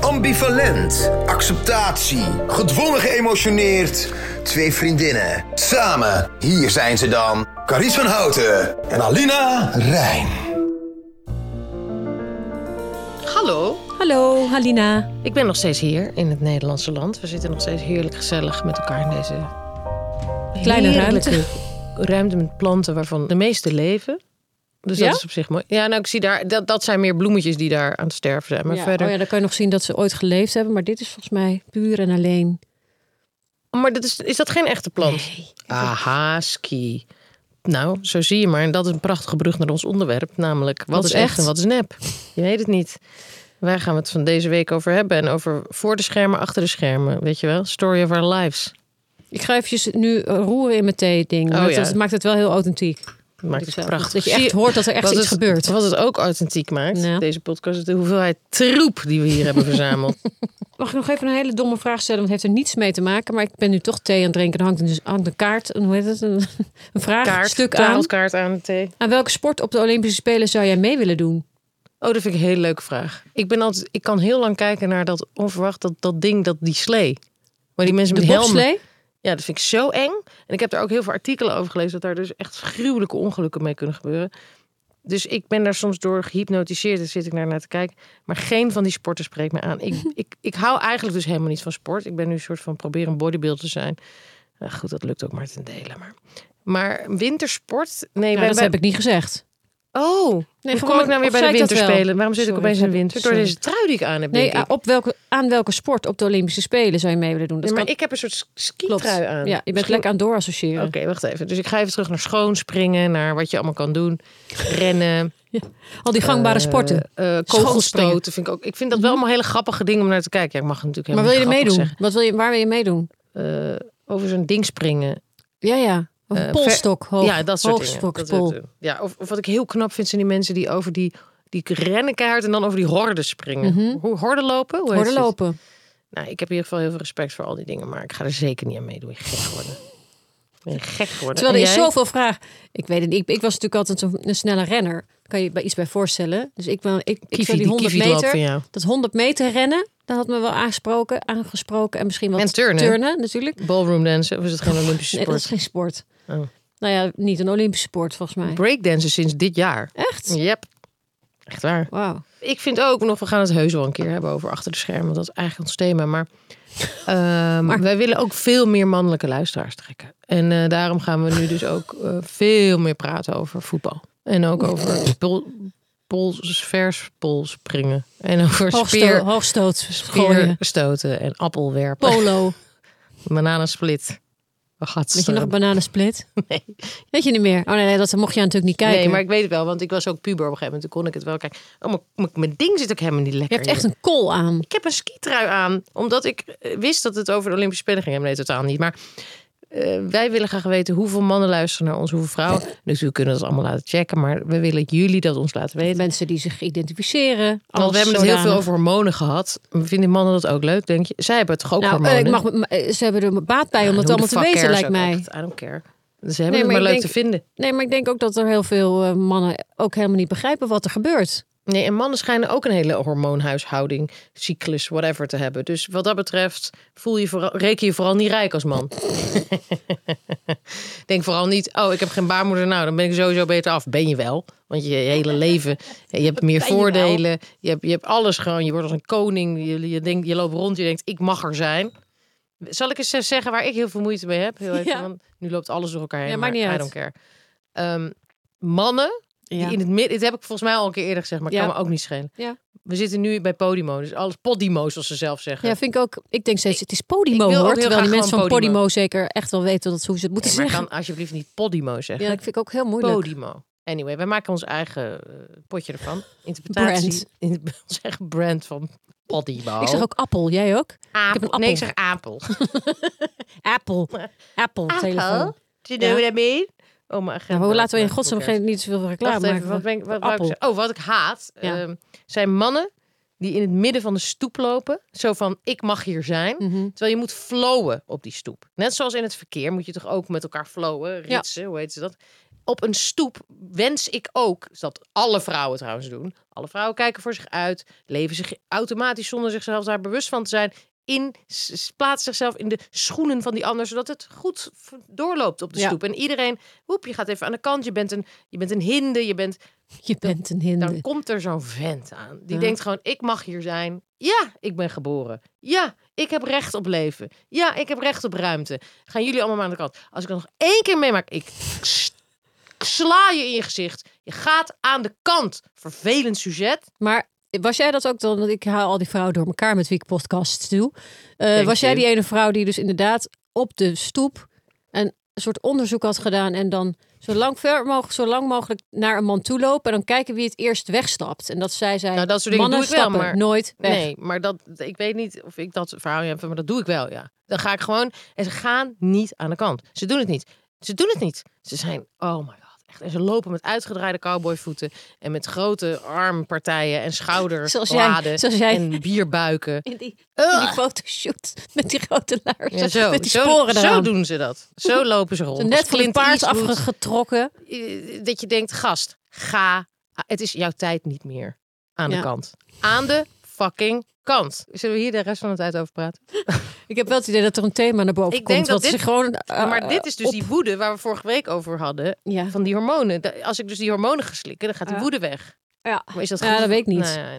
Ambivalent, acceptatie, gedwongen geëmotioneerd. Twee vriendinnen. Samen, hier zijn ze dan. Carice van Houten en Alina Rijn. Hallo, Hallo, Halina. ik ben nog steeds hier in het Nederlandse land. We zitten nog steeds heerlijk gezellig met elkaar in deze Kleine ruimte. ruimte met planten waarvan de meeste leven. Dus Ja? dat is op zich mooi. Ja, nou, ik zie daar, dat, dat zijn meer bloemetjes die daar aan het sterven zijn. Maar ja, verder. Oh ja, dan kan je nog zien dat ze ooit geleefd hebben. Maar dit is volgens mij puur en alleen. Maar dat is, is dat geen echte plant? Aha, ski. Nou, zo zie je maar. En dat is een prachtige brug naar ons onderwerp. Namelijk, wat, Wat is echt en wat is nep? Je weet het niet. Wij gaan het van deze week over hebben. En over voor de schermen, achter de schermen. Weet je wel? Story of our lives. Ik ga eventjes nu eh, roeren in mijn thee-ding. Oh dat, ja. dat maakt het wel heel authentiek. Maakt Dat het je- prachtig. Dat je echt hoort dat er echt wat iets het- gebeurt. Wat het ook authentiek maakt, Ja. deze podcast, is de hoeveelheid troep die we hier hebben verzameld. Mag ik nog even een hele domme vraag stellen? Want het heeft er niets mee te maken. Maar ik ben nu toch thee aan het drinken. Er hangt een, hangt een kaart, een, hoe heet het? Een, een vraagstuk aan. tarotkaart aan de thee. Aan welke sport op de Olympische Spelen zou jij mee willen doen? Oh, dat vind ik een hele leuke vraag. Ik, ben altijd, ik kan heel lang kijken naar dat onverwacht, dat, dat ding, dat, die slee. Maar die mensen De met helmen. Ja, dat vind ik zo eng. En ik heb daar ook heel veel artikelen over gelezen dat daar dus echt gruwelijke ongelukken mee kunnen gebeuren. Dus ik ben daar soms door gehypnotiseerd en zit ik naar, naar te kijken. Maar geen van die sporten spreekt me aan. Ik, ik, ik hou eigenlijk dus helemaal niet van sport. Ik ben nu een soort van proberen een bodybuilder te zijn. Nou, goed, dat lukt ook maar ten dele. Maar, maar wintersport? Nee, Nou, dat heb ik niet gezegd. Oh, hoe kom ik nou weer bij de winterspelen? Waarom zit ik opeens in de winter? Door deze trui die ik aan heb, Nee, denk ik. op welke, aan welke sport op de Olympische Spelen zou je mee willen doen? Dat Ja, maar kan- ik heb een soort skitrui aan. Ja, je bent Misschien- lekker aan doorassociëren. Oké, wacht even. Dus ik ga even terug naar schoonspringen, naar wat je allemaal kan doen. Rennen. Al die gangbare eh, sporten. Schoonspringen. kogelstoten vind ik ook. Ik vind dat wel allemaal hele grappige dingen om naar te kijken. Ja, ik mag natuurlijk Maar wil je helemaal meedoen? Wat wil je, waar wil je meedoen? Eh, over zo'n ding springen. Ja, ja. Of Eh, polstok. Hoog, ja, dat soort hoogstok, dingen. Dat soort. Ja, of, of wat ik heel knap vind, zijn die mensen die over die, die rennen keihard en dan over die horden springen. Hoe horden lopen? Hoe Horden lopen. Nou, ik heb in ieder geval heel veel respect voor al die dingen, maar ik ga er zeker niet aan meedoen. Ik gek worden. Ben gek geworden. Terwijl er is zoveel vraag. Ik weet het niet. Ik, ik was natuurlijk altijd zo'n een snelle renner. Kan je bij iets bij voorstellen? Dus ik wil, ik, ik Kievie, die die 100 kievie loop van meter. Dat 100 meter rennen, dat had me wel aangesproken, aangesproken. En misschien wat En turnen. turnen natuurlijk. Ballroom dansen, of is het geen Olympische Nee, dat sport? is geen sport. Oh. Nou ja, niet een Olympische sport volgens mij. Breakdansen sinds dit jaar. Echt? Yep. Echt waar. Wauw. Ik vind ook nog, we gaan het heus wel een keer hebben over achter de schermen. Want dat is eigenlijk ons thema. Maar, ehm, wij willen ook veel meer mannelijke luisteraars trekken. En eh, daarom gaan we nu dus ook eh, veel meer praten over voetbal. En ook over pol, pols, verspolspringen. En over Hoogsto speer, hoogstoot gooien. speerstoten en appelwerpen. Polo. Bananensplit. Oh, gaat Weet je nog bananensplit? Nee. Weet je niet meer? Oh nee, dat mocht je natuurlijk niet kijken. Nee, maar ik weet het wel, want ik was ook puber op een gegeven moment. Toen kon ik het wel kijken. Oh, maar- mijn ding zit ook helemaal niet Je lekker. hebt echt een kol aan. Ik heb een skitrui aan, omdat ik eh, wist dat het over de Olympische Spelen ging. Nee, totaal niet. Maar eh, wij willen graag weten hoeveel mannen luisteren naar ons, hoeveel vrouwen. Kunnen we dat allemaal laten checken, maar we willen jullie dat ons laten weten. Mensen die zich identificeren. Want we hebben het heel veel over hormonen gehad. Vinden mannen dat ook leuk, denk je? Zij hebben toch ook Nou, hormonen? ik mag, ze hebben er baat bij om dat allemaal te weten, lijkt mij. echt? I don't care. Ze hebben Nee, het maar leuk denk- te vinden. Nee, maar ik denk ook dat er heel veel eh, mannen ook helemaal niet begrijpen wat er gebeurt. Nee, en mannen schijnen ook een hele hormoonhuishouding, cyclus, whatever te hebben. Dus wat dat betreft voel je vooral, reken je vooral niet rijk als man. Denk vooral niet, oh, ik heb geen baarmoeder, nou, dan ben ik sowieso beter af. Ben je wel, want je hele leven, je hebt meer wel? voordelen. Je hebt, je hebt alles gewoon, je wordt als een koning. Je, je, denkt, je loopt rond, je denkt, ik mag er zijn. Zal ik eens zeggen waar ik heel veel moeite mee heb? Heel even, Ja. want nu loopt alles door elkaar heen, Ja, maar niet I don't care. Ehm, mannen Ja. die in het midden, dit heb ik volgens mij al een keer eerder gezegd, maar Ja. kan me ook niet schelen. Ja. We zitten nu bij Podimo, dus alles Podimo, zoals ze zelf zeggen. ja, vind ik ook. Ik denk steeds, het is ik Podimo hoor. Terwijl die mensen van Podimo. Podimo. zeker echt wel weten dat, hoe ze het moeten Nee, maar zeggen. kan alsjeblieft niet Podimo zeggen. Ja, dat vind ik ook heel moeilijk. Podimo. Anyway, wij maken ons eigen eh, potje ervan. Interpretatie. Brand. In, ons eigen brand van Podimo. Ik zeg ook appel, jij ook? Apel. heb een appel. Nee, ik zeg apel. Apple. Apple, telefoon. Do you know what I mean? Oh, mijn agenda. Nou, hoe laten we in godsnaam geen, niet zoveel reclame even, maken? wat ben ik, wat ik? Oh, wat ik haat, Ja. ehm, zijn mannen die in het midden van de stoep lopen. Zo van, ik mag hier zijn. Mhm. Terwijl je moet flowen op die stoep. Net zoals in het verkeer moet je toch ook met elkaar flowen, ritsen, hoe heet ze dat? op een stoep wens ik ook, dat alle vrouwen trouwens doen. Alle vrouwen kijken voor zich uit, leven zich automatisch zonder zichzelf daar bewust van te zijn. In, plaatst zichzelf in de schoenen van die ander, zodat het goed doorloopt op de Ja. stoep. En iedereen, hoep, je gaat even aan de kant, je bent een, je bent een hinde, je bent Je bent een hinde. dan komt er zo'n vent aan. Die Ja. denkt gewoon, ik mag hier zijn. Ja, ik ben geboren. Ja, ik heb recht op leven. Ja, ik heb recht op ruimte. Gaan jullie allemaal maar aan de kant. Als ik dat nog één keer meemaak, ik sla je in je gezicht. Je gaat aan de kant. Vervelend sujet. Maar was jij dat ook dan? Want ik haal al die vrouwen door elkaar met wie ik podcasts doe. Eh, was jij die ene vrouw die dus inderdaad op de stoep een soort onderzoek had gedaan en dan zo lang, ver mogelijk, zo lang mogelijk naar een man toe lopen en dan kijken wie het eerst wegstapt. En dat zij zei, Nou, dat soort dingen mannen doe ik wel, maar- nooit weg. Nee, maar dat, ik weet niet of ik dat verhaal heb, maar dat doe ik wel, ja. Dan ga ik gewoon... En ze gaan niet aan de kant. Ze doen het niet. Ze doen het niet. Ze zijn... Oh my god. Echt. En ze lopen met uitgedraaide cowboyvoeten. En met grote armpartijen en schouderladen. En bierbuiken. In die, in die fotoshoot met die grote laarzen, Ja, zo, met die zo, sporen zo eraan. doen ze dat. Zo lopen ze rond. Zo net van Clint paard afgetrokken. eh, Dat je denkt, gast, ga. Het is jouw tijd niet meer. Aan de kant. Aan de fucking kant. Zullen we hier de rest van de tijd over praten? Ik heb wel het idee dat er een thema naar boven Ik komt. denk dat wat dit- gewoon, maar eh, dit is dus op- die woede waar we vorige week over hadden. Ja. Van die hormonen. Als ik dus die hormonen ga slikken, dan gaat die woede weg. Ja. Maar is dat Ja, dat weet ik niet. Nou ja.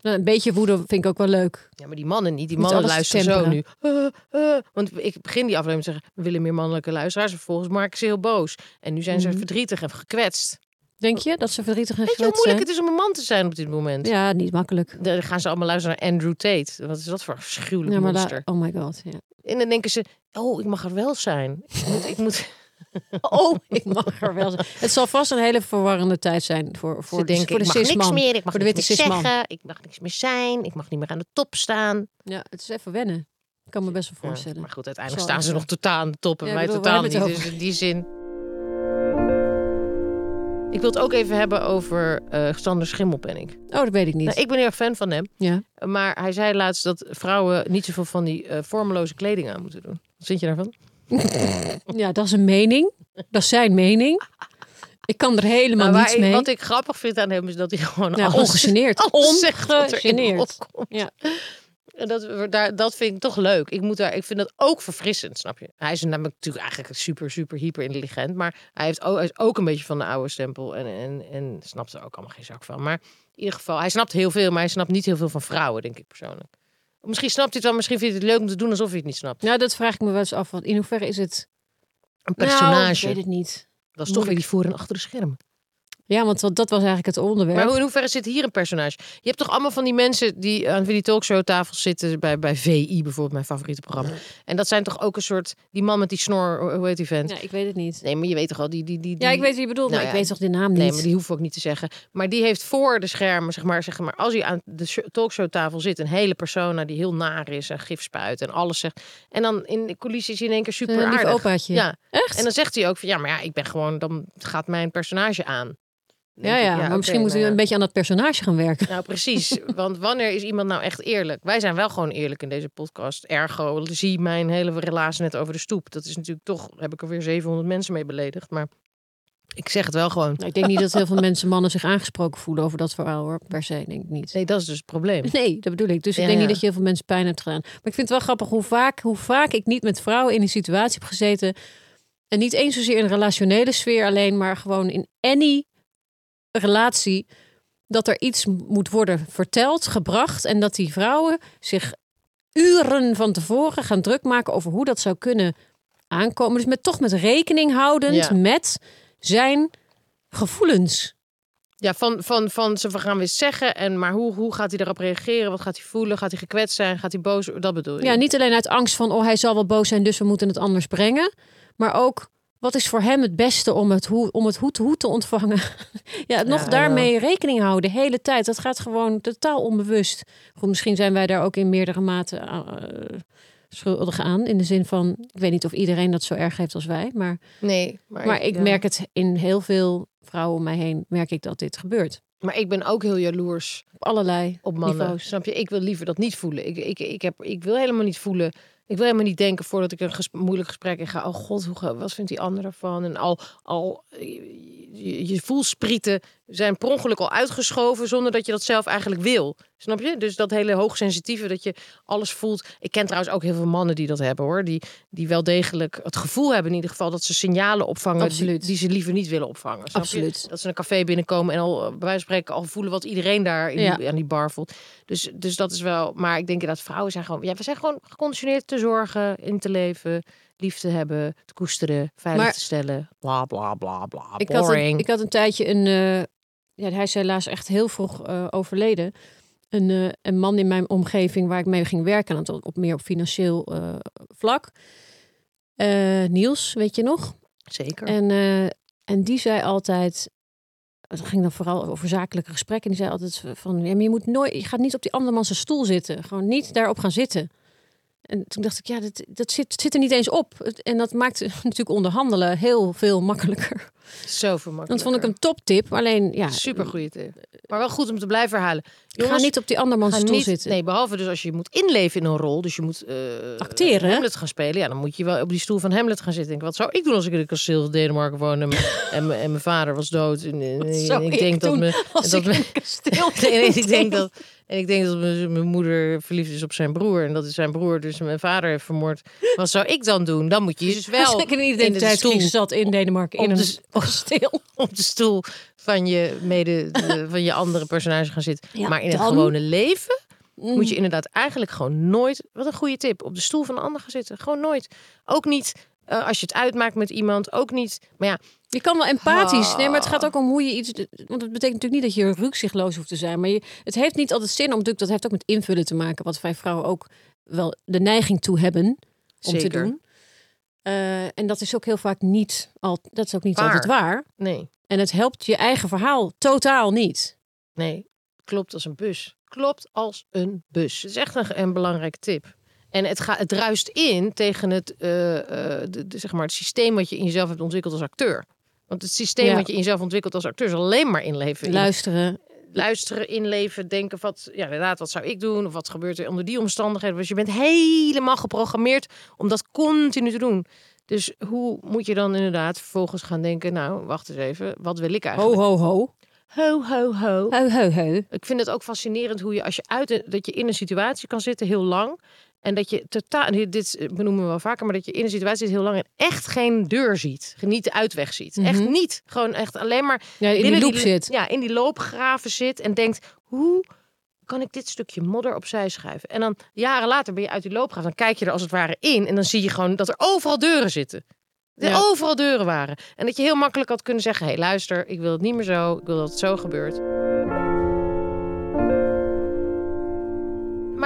Nou, Een beetje woede vind ik ook wel leuk. Ja, maar die mannen niet. Die mannen luisteren zo nu. Eh, eh. Want ik begin die aflevering te zeggen, we willen meer mannelijke luisteraars. En vervolgens maak ik ze heel boos. En nu zijn ze Mhm. verdrietig en gekwetst. Denk je dat ze verdrietig en Weet je hoe moeilijk het is om een man te zijn op dit moment? Ja, niet makkelijk. Dan gaan ze allemaal luisteren naar Andrew Tate. Wat is dat voor een afschuwelijk Ja, maar monster? oh my god. Ja. En dan denken ze, oh, ik mag er wel zijn. Ik moet, ik moet... Oh, ik mag er wel zijn. Het zal vast een hele verwarrende tijd zijn voor, voor, ze de, denken, voor de ik mag niks meer, ik mag niks witte meer cisman. zeggen, ik mag niks meer zijn, ik mag niet meer aan de top staan. Ja, het is even wennen. Ik kan me best wel Ja, voorstellen. maar goed, uiteindelijk staan ze nog totaal aan de top en Ja, wij bedoel, totaal niet. Dus in die zin... Ik wil het ook even hebben over eh Sander Schimmelpenninck. Oh, dat weet ik niet. Nou, ik ben heel erg fan van hem. Ja. Maar hij zei laatst dat vrouwen niet zoveel van die eh, vormeloze kleding aan moeten doen. Wat vind je daarvan? ja, dat is een mening. Dat is zijn mening. Ik kan er helemaal Nou, niets ik- mee. Wat ik grappig vind aan hem is dat hij gewoon alles, ongegeneerd. Ongegeneerd. Ja. En dat, daar, dat vind ik toch leuk. Ik, moet daar, ik vind dat ook verfrissend, snap je? Hij is namelijk natuurlijk eigenlijk super, super hyper intelligent. Maar hij, heeft ook, hij is ook een beetje van de oude stempel. En, en, en snapt er ook allemaal geen zak van. Maar in ieder geval, hij snapt heel veel. Maar hij snapt niet heel veel van vrouwen, denk ik persoonlijk. Misschien snapt hij het wel. Misschien vindt hij het leuk om te doen alsof hij het niet snapt. Nou, dat vraag ik me wel eens af. Want in hoeverre is het... Een Nou, personage. ik weet het niet. dat is toch weer die voor en achter de schermen. Ja, want dat was eigenlijk het onderwerp. Maar hoe- in hoeverre zit hier een personage? Je hebt toch allemaal van die mensen die aan die talkshowtafel zitten bij, bij VI bijvoorbeeld, mijn favoriete programma. En dat zijn toch ook een soort, die man met die snor, hoe heet die vent? Ja, ik weet het niet. Nee, maar je weet toch al, die... die, die, Ja, ik weet wie je bedoelt, Nou maar ja, ik weet toch de naam niet. Nee, maar die hoef ik ook niet te zeggen. Maar die heeft voor de schermen, zeg maar, zeg maar als hij aan de sh- talkshowtafel zit, een hele persona die heel naar is en gif spuit en alles zegt. En dan in de coulissen is hij in één keer super Een lief aardig. opaatje. Ja, Echt? en dan zegt hij ook van, ja, maar ja, ik ben gewoon, dan gaat mijn personage aan. Ja, ja, maar misschien moeten we een beetje aan dat personage gaan werken. Nou, precies. Want wanneer is iemand nou echt eerlijk? Wij zijn wel gewoon eerlijk in deze podcast. Ergo, zie mijn hele relatie net over de stoep. Dat is natuurlijk toch, heb ik er weer 700 mensen mee beledigd. Maar ik zeg het wel gewoon. Nou, ik denk niet dat heel veel mensen, mannen, zich aangesproken voelen over dat verhaal hoor. Per se, denk ik niet. Nee, dat is dus het probleem. Nee, dat bedoel ik. Dus ik Ja, denk niet dat je heel veel mensen pijn hebt gedaan. Maar ik vind het wel grappig hoe vaak, hoe vaak ik niet met vrouwen in een situatie heb gezeten. En niet eens zozeer in een relationele sfeer alleen, maar gewoon in any relatie. Dat er iets moet worden verteld, gebracht. En dat die vrouwen zich uren van tevoren gaan druk maken over hoe dat zou kunnen aankomen. Dus met toch met rekening houdend Ja. met zijn gevoelens. Ja, van, van, van ze gaan weer zeggen. En, maar hoe, hoe gaat hij erop reageren? Wat gaat hij voelen? Gaat hij gekwetst zijn? Gaat hij boos? Dat bedoel je? Ja, niet alleen uit angst van, oh, hij zal wel boos zijn, dus we moeten het anders brengen. Maar ook, wat is voor hem het beste om het hoe, om het hoe te, hoe te ontvangen? ja, nog daarmee rekening houden, de hele tijd. Dat gaat gewoon totaal onbewust. Goed, misschien zijn wij daar ook in meerdere mate eh, schuldig aan. In de zin van, ik weet niet of iedereen dat zo erg heeft als wij. Maar, Nee, maar, maar ik ja. merk het in heel veel vrouwen om mij heen, merk ik dat dit gebeurt. Maar ik ben ook heel jaloers Op allerlei op mannen. niveaus. Snap je? Ik wil liever dat niet voelen. Ik, ik, ik, heb, ik wil helemaal niet voelen Ik wil helemaal niet denken voordat ik een moeilijk gesprek in ga. Oh god, hoe, wat vindt die andere ervan? En al, al je, je voelsprieten zijn per ongeluk al uitgeschoven zonder dat je dat zelf eigenlijk wil. Snap je? Dus dat hele hoogsensitieve, dat je alles voelt. Ik ken trouwens ook heel veel mannen die dat hebben hoor. Die, die wel degelijk het gevoel hebben in ieder geval dat ze signalen opvangen die, die ze liever niet willen opvangen. Snap je? Absoluut. Dat ze een café binnenkomen en al bij wijze van spreken al voelen wat iedereen daar in Ja. die, aan die bar voelt. Dus, dus dat is wel. Maar ik denk dat vrouwen zijn gewoon. Ja, we zijn gewoon geconditioneerd te zorgen, in te leven, lief te hebben, te koesteren, veilig Maar- te stellen. Bla bla bla bla. Ik had, een, ik had een tijdje een. eh, ja, hij is helaas echt heel vroeg eh, overleden. Een, eh, een man in mijn omgeving waar ik mee ging werken, en op meer op financieel eh, vlak. Eh, Niels, weet je nog? Zeker. En, en die zei altijd. Het ging dan vooral over zakelijke gesprekken. En die zei altijd van, ja, maar je moet nooit, je gaat niet op die andere man zijn stoel zitten. Gewoon niet daarop gaan zitten. En toen dacht ik, ja, dat, dat zit, zit er niet eens op. En dat maakt natuurlijk onderhandelen heel veel makkelijker. Zo. Dat vond ik een toptip. Alleen, ja, super goede tip. Maar wel goed om te blijven herhalen. ga niet op die andere man ga stoel niet- zitten. Nee, behalve dus als je moet inleven in een rol. Dus je moet eh, Acteren? Hamlet gaan spelen. Ja, dan moet je wel op die stoel van Hamlet gaan zitten. Denken, wat zou ik doen als ik in het kasteel van Denemarken woon en, mijn- en, mijn- en mijn vader was dood? En, ik ik denk dat me, als dat ik me- kasteel ik denk dat en ik denk dat mijn, moeder verliefd is op zijn broer en dat is zijn broer dus mijn vader heeft vermoord. Wat zou ik dan doen? Dan moet je dus wel Als ik in de stoel zat in Denemarken in een de- kasteel. op de stoel van je mede de- van je andere personage gaan zitten. Ja, maar in het dan- gewone leven Mm. moet je inderdaad eigenlijk gewoon nooit. Wat een goede tip. Op de stoel van een ander gaan zitten. Gewoon nooit. Ook niet eh, als je het uitmaakt met iemand. Ook niet. Maar ja, Je kan wel empathisch. Nee, maar het Ah. gaat ook om hoe je iets. Want het betekent natuurlijk niet dat je rukzichtloos hoeft te zijn. Maar je, het heeft niet altijd zin om. natuurlijk- Dat heeft ook met invullen te maken. Wat wij vrouwen ook wel de neiging toe hebben om te doen. Eh, en dat is ook heel vaak niet. Al, dat is ook niet Waar. altijd waar. nee. En het helpt je eigen verhaal totaal niet. Nee. Klopt als een bus. Klopt als een bus. Het is echt een, een belangrijke tip. En het, gaat, het ruist in tegen het, eh, eh, de, de- zeg maar het systeem wat je in jezelf hebt ontwikkeld als acteur. Want het systeem Ja. wat je in jezelf ontwikkelt als acteur is alleen maar inleven. in Luisteren. Luisteren, inleven, denken wat, ja, inderdaad, wat zou ik doen? Of wat gebeurt er onder die omstandigheden? Dus je bent helemaal geprogrammeerd om dat continu te doen. Dus hoe moet je dan inderdaad vervolgens gaan denken, nou, wacht eens even, wat wil ik Ho, eigenlijk? ho, ho. ho, ho. ho. Ho, ho, ho. Ik vind het ook fascinerend hoe je als je uit dat je in een situatie kan zitten heel lang en dat je totaal dit benoemen we wel vaker, maar dat je in een situatie zit heel lang en echt geen deur ziet, niet de uitweg ziet, echt Mhm. niet, gewoon echt alleen maar Ja, in die loop zit. Ja, in die loopgraven zit en denkt, hoe kan ik dit stukje modder opzij schuiven? En dan jaren later ben je uit die loopgraaf, dan kijk je er als het ware in en dan zie je gewoon dat er overal deuren zitten. Er Ja. overal deuren waren. En dat je heel makkelijk had kunnen zeggen, hé hey, luister, ik wil het niet meer zo, ik wil dat het zo gebeurt.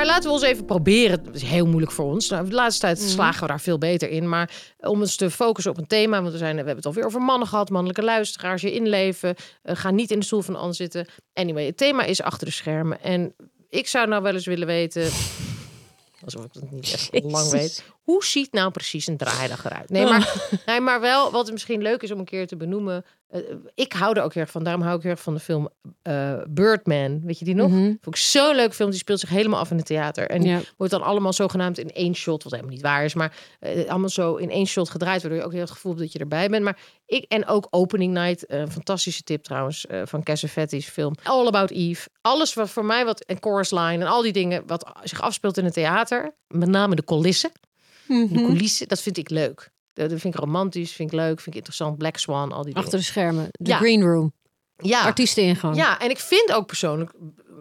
Maar laten we ons even proberen. Het is heel moeilijk voor ons. Nou, de laatste tijd Mhm. slagen we daar veel beter in. Maar om ons te focussen op een thema. Want we, zijn, we hebben het alweer over mannen gehad. Mannelijke luisteraars. Je inleven. eh, ga niet in de stoel van de ander zitten. Anyway, het thema is achter de schermen. En ik zou nou wel eens willen weten... Alsof ik het niet echt lang weet. Hoe ziet nou precies een draaidag eruit? Nee, maar, nee, maar wel wat misschien leuk is om een keer te benoemen. eh, ik hou er ook heel erg van. Daarom hou ik heel erg van de film eh, Birdman. Weet je die nog? Mhm. Vond ik zo'n leuk film. Die speelt zich helemaal af in het theater. En Ja. wordt dan allemaal zogenaamd in één shot, wat helemaal niet waar is, maar eh, allemaal zo in één shot gedraaid, waardoor je ook heel het gevoel hebt dat je erbij bent. Maar ik en ook Opening Night, een fantastische tip trouwens van Cassavetes film, All About Eve, alles wat voor mij wat en Chorus Line en al die dingen wat zich afspeelt in het theater, met name de coulissen, de Mhm. coulissen, dat vind ik leuk. Dat vind ik romantisch, vind ik leuk, vind ik interessant. Black Swan, al die dingen. Achter de schermen. De Ja. green room. Ja. Artiesteningang. Ja, en ik vind ook persoonlijk,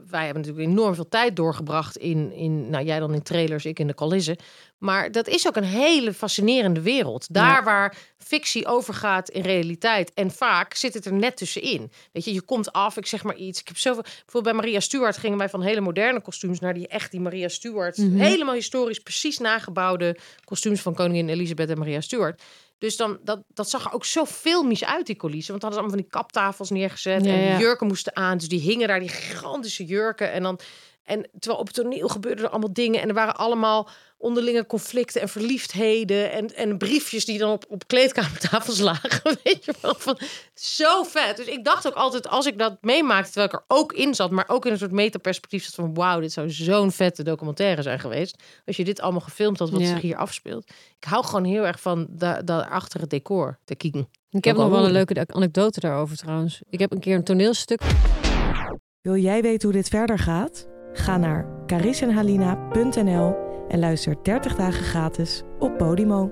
wij hebben natuurlijk enorm veel tijd doorgebracht in, in nou jij dan in trailers, ik in de coulissen. Maar dat is ook een hele fascinerende wereld. Daar Ja. waar fictie overgaat in realiteit. En vaak zit het er net tussenin. Weet je, je komt af, ik zeg maar iets. Ik heb zoveel, bijvoorbeeld bij Maria Stuart gingen wij van hele moderne kostuums naar die echt die Maria Stuart. Mhm. Helemaal historisch, precies nagebouwde kostuums van koningin Elisabeth en Maria Stuart. Dus dan, dat, dat zag er ook zo filmisch uit, die coulissen. Want dan hadden ze allemaal van die kaptafels neergezet. Ja, en die jurken moesten aan. Dus die hingen daar, die gigantische jurken. En dan... En terwijl op het toneel gebeurden er allemaal dingen. En er waren allemaal onderlinge conflicten en verliefdheden. En, en briefjes die dan op, op kleedkamertafels lagen. Weet je wel, van zo vet. Dus ik dacht ook altijd, als ik dat meemaakte, terwijl ik er ook in zat, maar ook in een soort metaperspectief zat van wauw, dit zou zo'n vette documentaire zijn geweest. Als je dit allemaal gefilmd had, wat Ja. zich hier afspeelt. Ik hou gewoon heel erg van dat da achter het decor te kijken. Ik heb Ook nog wel een leuke anekdote daarover trouwens. Ik heb een keer een toneelstuk. Wil jij weten hoe dit verder gaat? Ga naar carisenhalina.nl en luister 30 dagen gratis op Podimo.